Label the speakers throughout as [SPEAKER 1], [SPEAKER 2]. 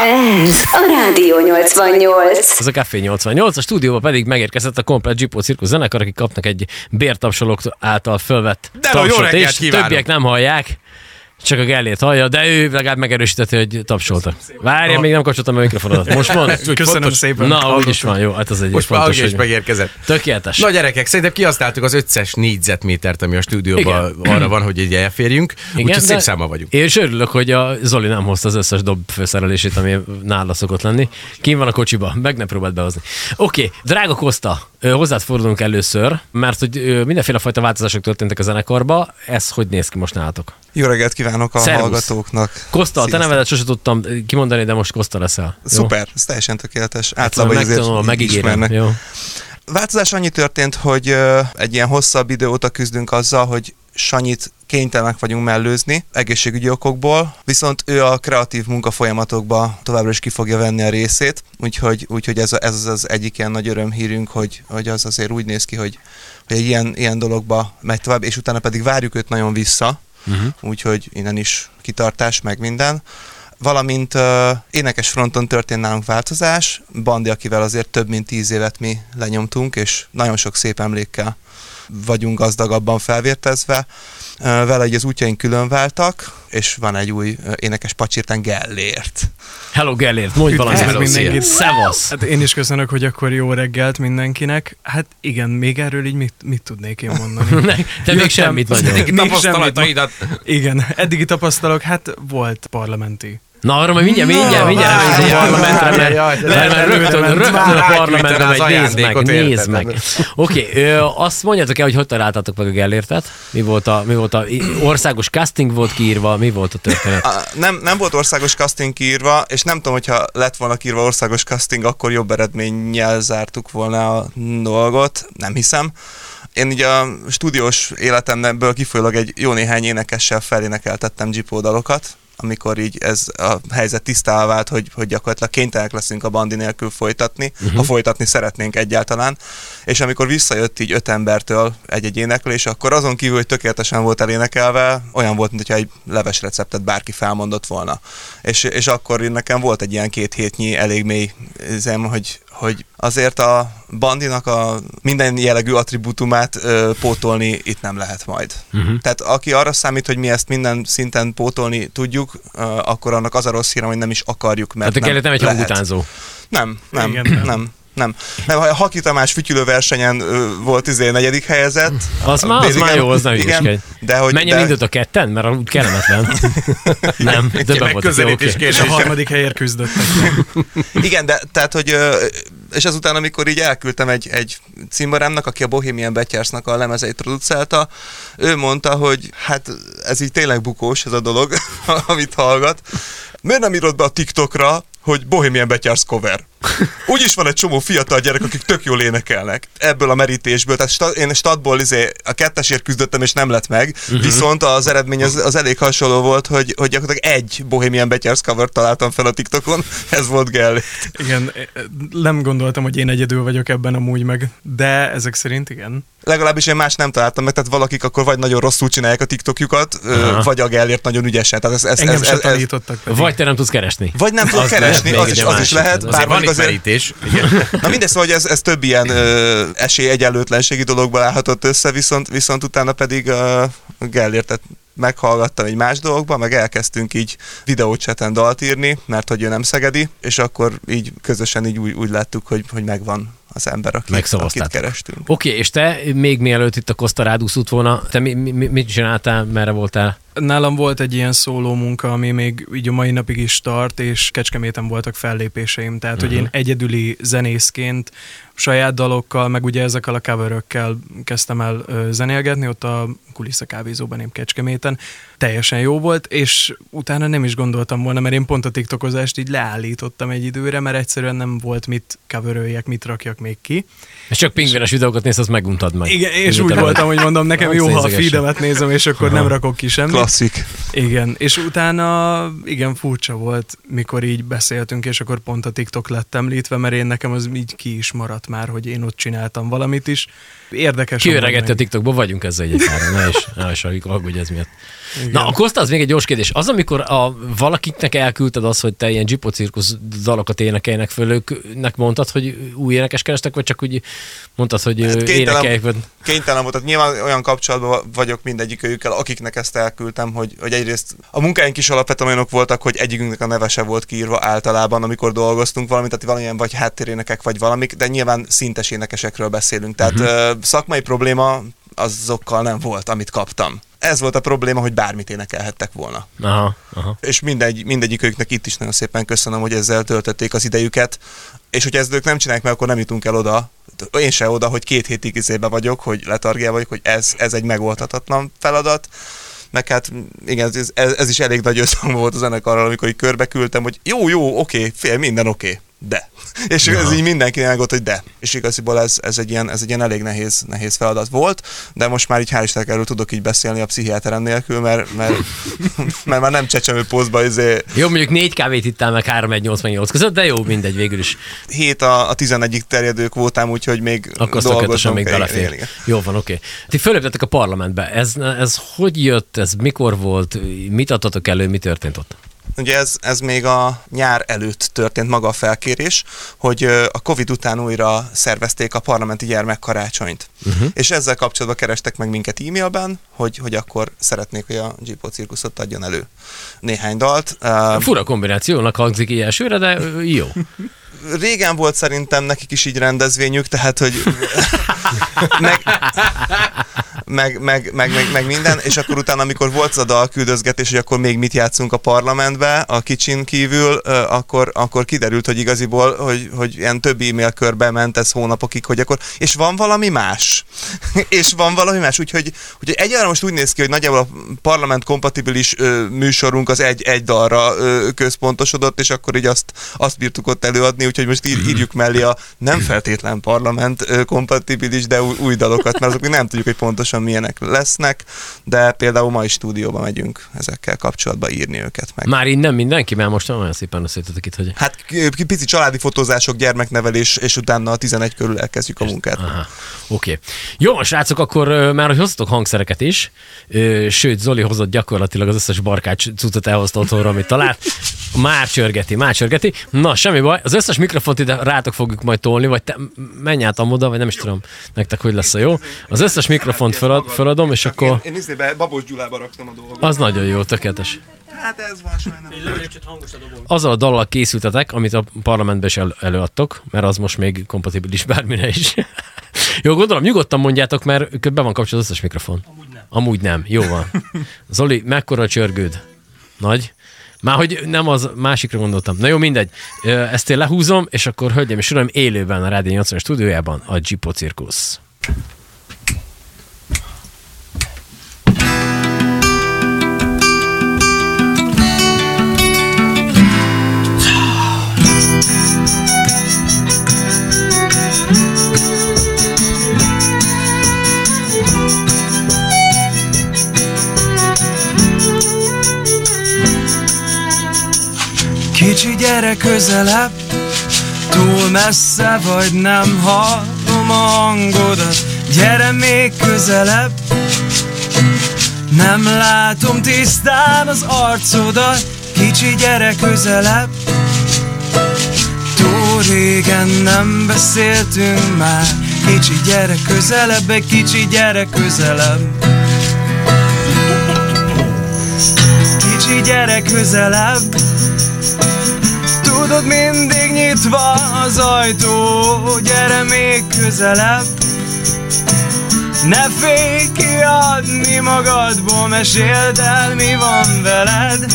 [SPEAKER 1] Ez a Rádió 88.
[SPEAKER 2] Ez a Café 88, a stúdióba pedig megérkezett a komplet Zsipó cirkusz zenekar, akik kapnak egy bértapsolók által fölvett
[SPEAKER 3] De jó
[SPEAKER 2] tapsot,
[SPEAKER 3] reggelt
[SPEAKER 2] és
[SPEAKER 3] kívánok!
[SPEAKER 2] többiek nem hallják. Csak a Gellért hallja, de ő legalább megerősítette, hogy tapsolta. Várja, még nem kapcsoltam a mikrofonodat. Most mond.
[SPEAKER 3] Köszönöm
[SPEAKER 4] Fontos.
[SPEAKER 3] szépen.
[SPEAKER 2] Na, úgy is van, jó, hát az egy
[SPEAKER 3] Most már
[SPEAKER 2] fontos,
[SPEAKER 3] is
[SPEAKER 2] hogy
[SPEAKER 3] megérkezett.
[SPEAKER 2] tökéletes.
[SPEAKER 3] Na gyerekek, szerintem kihasználtuk az összes négyzetmétert, ami a stúdióban arra van, hogy így elférjünk. Úgyhogy szép száma vagyunk.
[SPEAKER 2] Én is örülök, hogy a Zoli nem hozta az összes dob főszerelését, ami nála szokott lenni. Kim van a kocsiba, meg ne próbáld behozni. Oké, okay, drága Kosta, hozzád fordulunk először, mert hogy mindenféle fajta változások történtek a zenekarba. Ez hogy néz ki most nálatok?
[SPEAKER 4] Jó reggelt kívánok a
[SPEAKER 2] Szervusz.
[SPEAKER 4] hallgatóknak.
[SPEAKER 2] Kosta, te nevedet sose tudtam kimondani, de most Kosta leszel. Jó?
[SPEAKER 4] Szuper, ez teljesen tökéletes. Általában azért
[SPEAKER 2] megtanulom, megígérem. Jó.
[SPEAKER 4] Változás annyi történt, hogy egy ilyen hosszabb idő óta küzdünk azzal, hogy Sanyit kénytelenek vagyunk mellőzni egészségügyi okokból, viszont ő a kreatív munkafolyamatokba továbbra is ki fogja venni a részét, úgyhogy, úgyhogy ez, a- ez az egyik ilyen nagy örömhírünk, hogy, hogy az azért úgy néz ki, hogy, hogy egy ilyen, ilyen dologba megy tovább, és utána pedig várjuk őt nagyon vissza,
[SPEAKER 2] Uh-huh.
[SPEAKER 4] úgyhogy innen is kitartás, meg minden. Valamint uh, énekes fronton történt nálunk változás, Bandi, akivel azért több mint tíz évet mi lenyomtunk, és nagyon sok szép emlékkel vagyunk gazdagabban felvértezve. Vele így az útjaink külön váltak, és van egy új énekes pacsirtán Gellért.
[SPEAKER 2] Hello Gellért, mondj valamit.
[SPEAKER 3] Mindenkit.
[SPEAKER 2] Szevasz.
[SPEAKER 3] Hát én is köszönök, hogy akkor jó reggelt mindenkinek. Hát igen, még erről így mit, mit tudnék én mondani?
[SPEAKER 2] Ne, Te még
[SPEAKER 3] Jöttem-
[SPEAKER 2] semmit nagyon.
[SPEAKER 3] Még semmit.
[SPEAKER 5] tapasztalataidat.
[SPEAKER 3] Igen, eddigi tapasztalok, hát volt parlamenti.
[SPEAKER 2] Na, arra majd mindjárt, mindjárt, mindjárt elmegyünk a parlamentre, mert, mert, mert
[SPEAKER 3] jaj,
[SPEAKER 2] rögtön, rögtön a parlamentre megy, nézd meg, nézd meg. Oké, azt mondjátok el, hogy hogy találtátok meg a Gellértet? Mi volt a, mi volt a országos casting volt kiírva, mi volt a történet?
[SPEAKER 4] A, nem, nem volt országos casting kiírva, és nem tudom, hogyha lett volna kiírva országos casting, akkor jobb eredménnyel zártuk volna a dolgot, nem hiszem. Én ugye a stúdiós életemből kifolyólag egy jó néhány énekessel felénekeltettem Zsipó dalokat, amikor így ez a helyzet tisztává vált, hogy, hogy gyakorlatilag kénytelenek leszünk a bandi nélkül folytatni, uh-huh. ha folytatni szeretnénk egyáltalán. És amikor visszajött így öt embertől egy-egy éneklés, akkor azon kívül, hogy tökéletesen volt elénekelve, olyan volt, mintha egy leves receptet bárki felmondott volna. És, és akkor nekem volt egy ilyen két hétnyi elég mély zem, hogy, hogy azért a bandinak a minden jellegű attribútumát ö, pótolni itt nem lehet majd.
[SPEAKER 2] Uh-huh.
[SPEAKER 4] Tehát aki arra számít, hogy mi ezt minden szinten pótolni tudjuk, ö, akkor annak az a rossz hírem, hogy nem is akarjuk, mert
[SPEAKER 2] Tehát a Gellért nem egy
[SPEAKER 4] lehet.
[SPEAKER 2] hangutánzó.
[SPEAKER 4] Nem, nem,
[SPEAKER 3] Igen,
[SPEAKER 4] nem.
[SPEAKER 3] nem.
[SPEAKER 4] Nem. Nem. Ha Haki Tamás fütyülő versenyen volt izé negyedik helyezett.
[SPEAKER 2] Az már, az már jó, az nem
[SPEAKER 4] igen. De hogy
[SPEAKER 2] Menjen
[SPEAKER 4] de,
[SPEAKER 2] indult a ketten, mert úgy kellemetlen. nem, de be volt.
[SPEAKER 5] megközelítés
[SPEAKER 2] oké.
[SPEAKER 3] És a harmadik helyért küzdöttek.
[SPEAKER 4] Igen, de tehát, hogy és ezután, amikor így elküldtem egy, egy cimborámnak, aki a Bohemian Betyársnak a lemezeit producálta, ő mondta, hogy hát ez így tényleg bukós ez a dolog, amit hallgat. Miért nem írod be a TikTokra, hogy Bohemian Betyárs cover? Úgyis van egy csomó fiatal gyerek, akik tök jól énekelnek ebből a merítésből. Tehát sta, én statból izé, a kettesért küzdöttem, és nem lett meg. Uh-huh. Viszont az eredmény az, az elég hasonló volt, hogy, hogy gyakorlatilag egy Bohemian Betyárs cover találtam fel a TikTokon. Ez volt Gell.
[SPEAKER 3] Igen, nem gondoltam, hogy én egyedül vagyok ebben amúgy meg, de ezek szerint igen.
[SPEAKER 4] Legalábbis én más nem találtam meg, tehát valakik akkor vagy nagyon rosszul csinálják a TikTokjukat,
[SPEAKER 2] Aha.
[SPEAKER 4] vagy a Gellért nagyon ügyesen. Tehát ez, ez,
[SPEAKER 3] Engem
[SPEAKER 4] ez, ez, ez.
[SPEAKER 2] Vagy te nem tudsz keresni.
[SPEAKER 4] vagy nem tudok
[SPEAKER 2] Az
[SPEAKER 4] keresni, az is, az is lehet. Bár
[SPEAKER 5] Van merítés.
[SPEAKER 4] Na mindegy, szóval, hogy ez, ez több ilyen ö, esélyegyenlőtlenségi dologból állhatott össze, viszont, viszont utána pedig ö, Gellértet meghallgattam egy más dologba, meg elkezdtünk így videócseten dalt írni, mert hogy ő nem szegedi, és akkor így közösen így úgy, úgy láttuk, hogy, hogy megvan az ember, akit, akit
[SPEAKER 2] Megszavaztátok.
[SPEAKER 4] kerestünk.
[SPEAKER 2] Oké, okay, és te még mielőtt itt a Costa rád úszott volna, te mi, mi, mit csináltál, merre voltál?
[SPEAKER 3] Nálam volt egy ilyen szóló munka, ami még így a mai napig is tart, és Kecskeméten voltak fellépéseim, tehát uh-huh. hogy én egyedüli zenészként saját dalokkal, meg ugye ezekkel a coverökkel kezdtem el zenélgetni, ott a Kulissza kávézóban én Kecskeméten. Teljesen jó volt, és utána nem is gondoltam volna, mert én pont a TikTokozást így leállítottam egy időre, mert egyszerűen nem volt mit coveröljek, mit rakjak még ki.
[SPEAKER 2] És csak pingvines videókat nézsz, azt meguntad meg.
[SPEAKER 3] Igen, és úgy
[SPEAKER 2] el-
[SPEAKER 3] voltam, hogy mondom, nekem jó, ha a feedemet nézem, és akkor nem rakok ki semmit.
[SPEAKER 4] Klasszik.
[SPEAKER 3] Igen, és utána igen furcsa volt, mikor így beszéltünk, és akkor pont a TikTok lett említve, mert én nekem az így ki is maradt már, hogy én ott csináltam valamit is. Érdekes.
[SPEAKER 2] Kiöregette a. TikTokból, vagyunk ezzel egy ne is, ne is aggódj ez miatt. Igen. Na, akkor az még egy gyors kérdés. Az, amikor a, valakiknek elküldted az, hogy te ilyen Jippo cirkusz dalokat énekeljenek föl, őknek mondtad, hogy új énekes kerestek, vagy csak úgy mondtad, hogy hát énekeljek?
[SPEAKER 4] Kénytelen volt. Tehát nyilván olyan kapcsolatban vagyok mindegyik őkkel, akiknek ezt elküldtem, hogy, hogy egyrészt a munkáink is alapvetően olyanok voltak, hogy egyikünknek a neve se volt kiírva általában, amikor dolgoztunk valamit, tehát valamilyen vagy háttérénekek, vagy valamik, de nyilván szintes énekesekről beszélünk. Tehát uh-huh. szakmai probléma azokkal nem volt, amit kaptam ez volt a probléma, hogy bármit énekelhettek volna.
[SPEAKER 2] Aha, aha.
[SPEAKER 4] És mindegy, mindegyikőknek itt is nagyon szépen köszönöm, hogy ezzel töltötték az idejüket, és hogyha ezt ők nem csinálják meg, akkor nem jutunk el oda, én se oda, hogy két hétig izébe vagyok, hogy letargia vagyok, hogy ez, ez egy megoldhatatlan feladat, meg hát igen, ez, ez, ez is elég nagy összhang volt a zenekarral, amikor így körbe küldtem, hogy jó, jó, oké, fél, minden oké, de. És ja. ez így mindenki elgott, hogy de. És igaziból ez, ez, egy ilyen, ez egy ilyen elég nehéz, nehéz feladat volt, de most már így hál' Istennek erről tudok így beszélni a pszichiáterem nélkül, mert, mert, mert már nem csecsemő pózba izé...
[SPEAKER 2] Jó, mondjuk négy kávét ittál meg 3 1 88 között, de jó, mindegy végül is.
[SPEAKER 4] Hét a, a 11 terjedő kvótám, úgyhogy még
[SPEAKER 2] Akkor dolgozom. még belefér. Igen, igen. Jó van, oké. Okay. Ti föléptetek a parlamentbe. Ez, ez hogy jött, ez mikor volt, mit adtatok elő, mi történt ott?
[SPEAKER 4] Ugye ez, ez még a nyár előtt történt maga a felkérés, hogy a Covid után újra szervezték a parlamenti gyermekkarácsonyt. Uh-huh. És ezzel kapcsolatban kerestek meg minket e-mailben, hogy, hogy akkor szeretnék, hogy a Gipo cirkuszot adjon elő néhány dalt.
[SPEAKER 2] Fura kombinációnak hangzik így elsőre, de jó.
[SPEAKER 4] régen volt szerintem nekik is így rendezvényük, tehát hogy meg, meg, meg, meg, meg, meg minden, és akkor utána, amikor volt az a dalküldözgetés, hogy akkor még mit játszunk a parlamentbe, a kicsin kívül, akkor, akkor kiderült, hogy igaziból, hogy, hogy ilyen több e-mail körbe ment ez hónapokig, hogy akkor, és van valami más? és van valami más, úgyhogy, úgyhogy egyáltalán most úgy néz ki, hogy nagyjából a parlament kompatibilis műsorunk az egy, egy dalra központosodott, és akkor így azt, azt bírtuk ott előadni, úgyhogy most ír, írjuk mellé a nem feltétlen parlament kompatibilis, de új, új dalokat, mert azok még nem tudjuk, hogy pontosan milyenek lesznek, de például ma is stúdióba megyünk ezekkel kapcsolatba írni őket meg.
[SPEAKER 2] Már innen mindenki, mert most olyan szépen összetetek itt, hogy...
[SPEAKER 4] Hát pici családi fotózások, gyermeknevelés, és utána a 11 körül elkezdjük a munkát.
[SPEAKER 2] Oké. Okay. Jó, srácok, akkor már hogy hoztatok hangszereket is, sőt, Zoli hozott gyakorlatilag az összes barkács cuccot elhozta otthonra, amit talált. Már csörgeti, már csörgeti. Na, semmi baj, az összes mikrofont ide rátok fogjuk majd tolni, vagy te menj át oda, vagy nem is tudom nektek, hogy lesz a jó. Az összes mikrofont felad, feladom, és akkor...
[SPEAKER 4] Én, én izébe, Babos Gyulába raktam a dolgot.
[SPEAKER 2] Az nagyon jó, tökéletes.
[SPEAKER 4] Hát ez van sajnálom.
[SPEAKER 2] Azzal a dallal készültetek, amit a parlamentben is el, előadtok, mert az most még kompatibilis bármire is. jó, gondolom, nyugodtan mondjátok, mert be van kapcsolatban az összes mikrofon.
[SPEAKER 5] Amúgy nem.
[SPEAKER 2] Amúgy nem, jó van. Zoli, mekkora csörgőd? Nagy? Már hogy nem az másikra gondoltam. Na jó, mindegy. Ezt én lehúzom, és akkor hölgyem és uraim, élőben a Rádió 80 stúdiójában a Gipo Cirkusz.
[SPEAKER 3] Gyere közelebb, túl messze vagy nem hallom a hangodat. Gyere még közelebb, nem látom tisztán az arcodat. Kicsi gyere közelebb, túl régen nem beszéltünk már. Kicsi gyere közelebb, egy kicsi gyere közelebb. Kicsi gyere közelebb Tudod, mindig nyitva az ajtó Gyere még közelebb. Ne félj kiadni magadból Meséld el, mi van veled.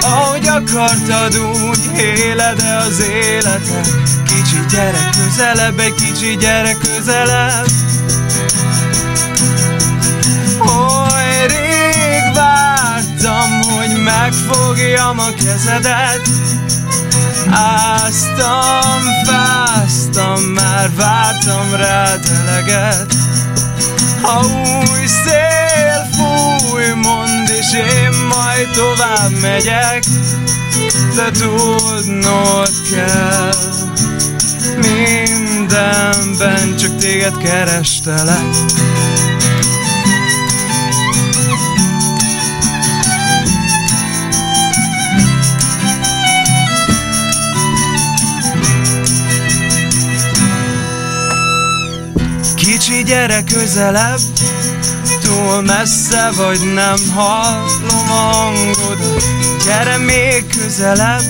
[SPEAKER 3] Ahogy akartad, úgy éled -e az életed. Kicsi gyere közelebb, egy kicsi gyere közelebb. Oly rég vártam, hogy megfogjam a kezedet Áztam, fáztam, már vártam rád eleget. Ha új szél fúj, mond és én majd tovább megyek. De tudnod kell Mindenben csak téged kerestelek gyere közelebb Túl messze vagy nem hallom a hangod Gyere még közelebb.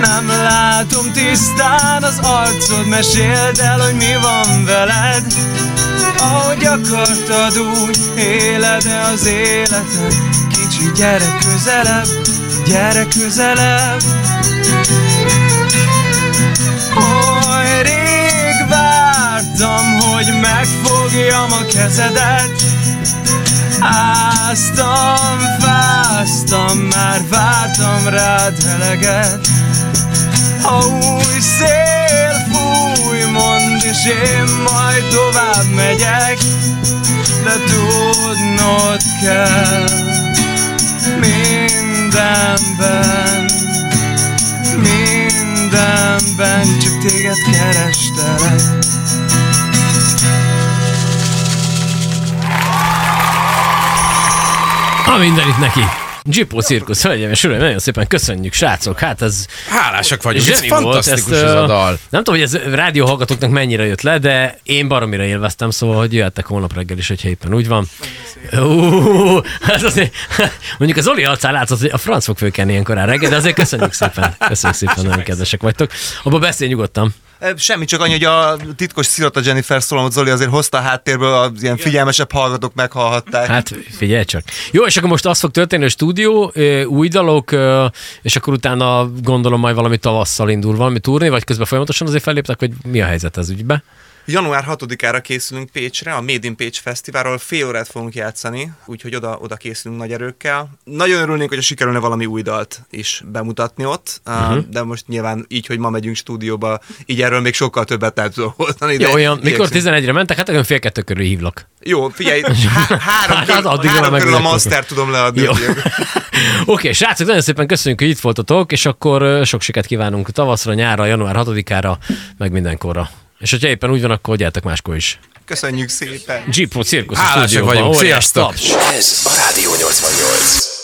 [SPEAKER 3] Nem látom tisztán az arcod Meséld el, hogy mi van veled. Ahogy akartad, úgy éled-e az életed. Kicsi, gyere közelebb, gyere közelebb kezedet Áztam, fáztam, már vártam rád eleget Ha új szél fúj, mond és én majd tovább megyek De tudnod kell mindenben Mindenben csak téged kerestelek
[SPEAKER 2] Ha mindenit neki. Gipó cirkusz, hölgyeim és uraim, nagyon szépen köszönjük, srácok. Hát ez
[SPEAKER 6] Hálásak vagyunk, ez fantasztikus ez a dal.
[SPEAKER 2] Nem tudom, hogy ez rádióhallgatóknak mennyire jött le, de én baromira élveztem, szóval, hogy jöhettek holnap reggel is, hogyha éppen úgy van. Ú, ez azért, mondjuk az Oli arcán látszott, hogy a franc fog fölkelni ilyen korán reggel, de azért köszönjük szépen. Köszönjük szépen, nagyon kedvesek vagytok. Abba beszélj nyugodtan.
[SPEAKER 4] Semmi, csak annyi, hogy a titkos szirata Jennifer Solomot Zoli azért hozta a háttérből, az ilyen figyelmesebb hallgatók meghallhatták.
[SPEAKER 2] Hát figyelj csak. Jó, és akkor most az fog történni, hogy stúdió, új dalok, és akkor utána gondolom majd valami tavasszal indul valami turné, vagy közben folyamatosan azért felléptek, vagy mi a helyzet ez ügybe?
[SPEAKER 4] Január 6-ára készülünk Pécsre, a Made in Pécs Fesztiválról fél órát fogunk játszani, úgyhogy oda, oda készülünk nagy erőkkel. Nagyon örülnénk, hogy sikerülne valami új dalt is bemutatni ott, uh-huh. de most nyilván így, hogy ma megyünk stúdióba, így erről még sokkal többet nem tudok hozni.
[SPEAKER 2] Jó, olyan, mikor 11-re mentek, hát olyan fél kettő körül hívlak.
[SPEAKER 4] Jó, figyelj, há- három,
[SPEAKER 2] Hát
[SPEAKER 4] körül,
[SPEAKER 2] addigra
[SPEAKER 4] három körül a master tudom leadni.
[SPEAKER 2] Oké, okay, srácok, nagyon szépen köszönjük, hogy itt voltatok, és akkor sok sikert kívánunk tavaszra, nyárra, január 6-ára, meg mindenkorra. És hogyha éppen úgy van, akkor gyertek máskor is.
[SPEAKER 4] Köszönjük szépen.
[SPEAKER 2] Jeep Cirkusz a
[SPEAKER 6] Hálásak
[SPEAKER 2] stúdióban.
[SPEAKER 6] vagyunk. Sziasztok!
[SPEAKER 7] Ez a Rádió 88.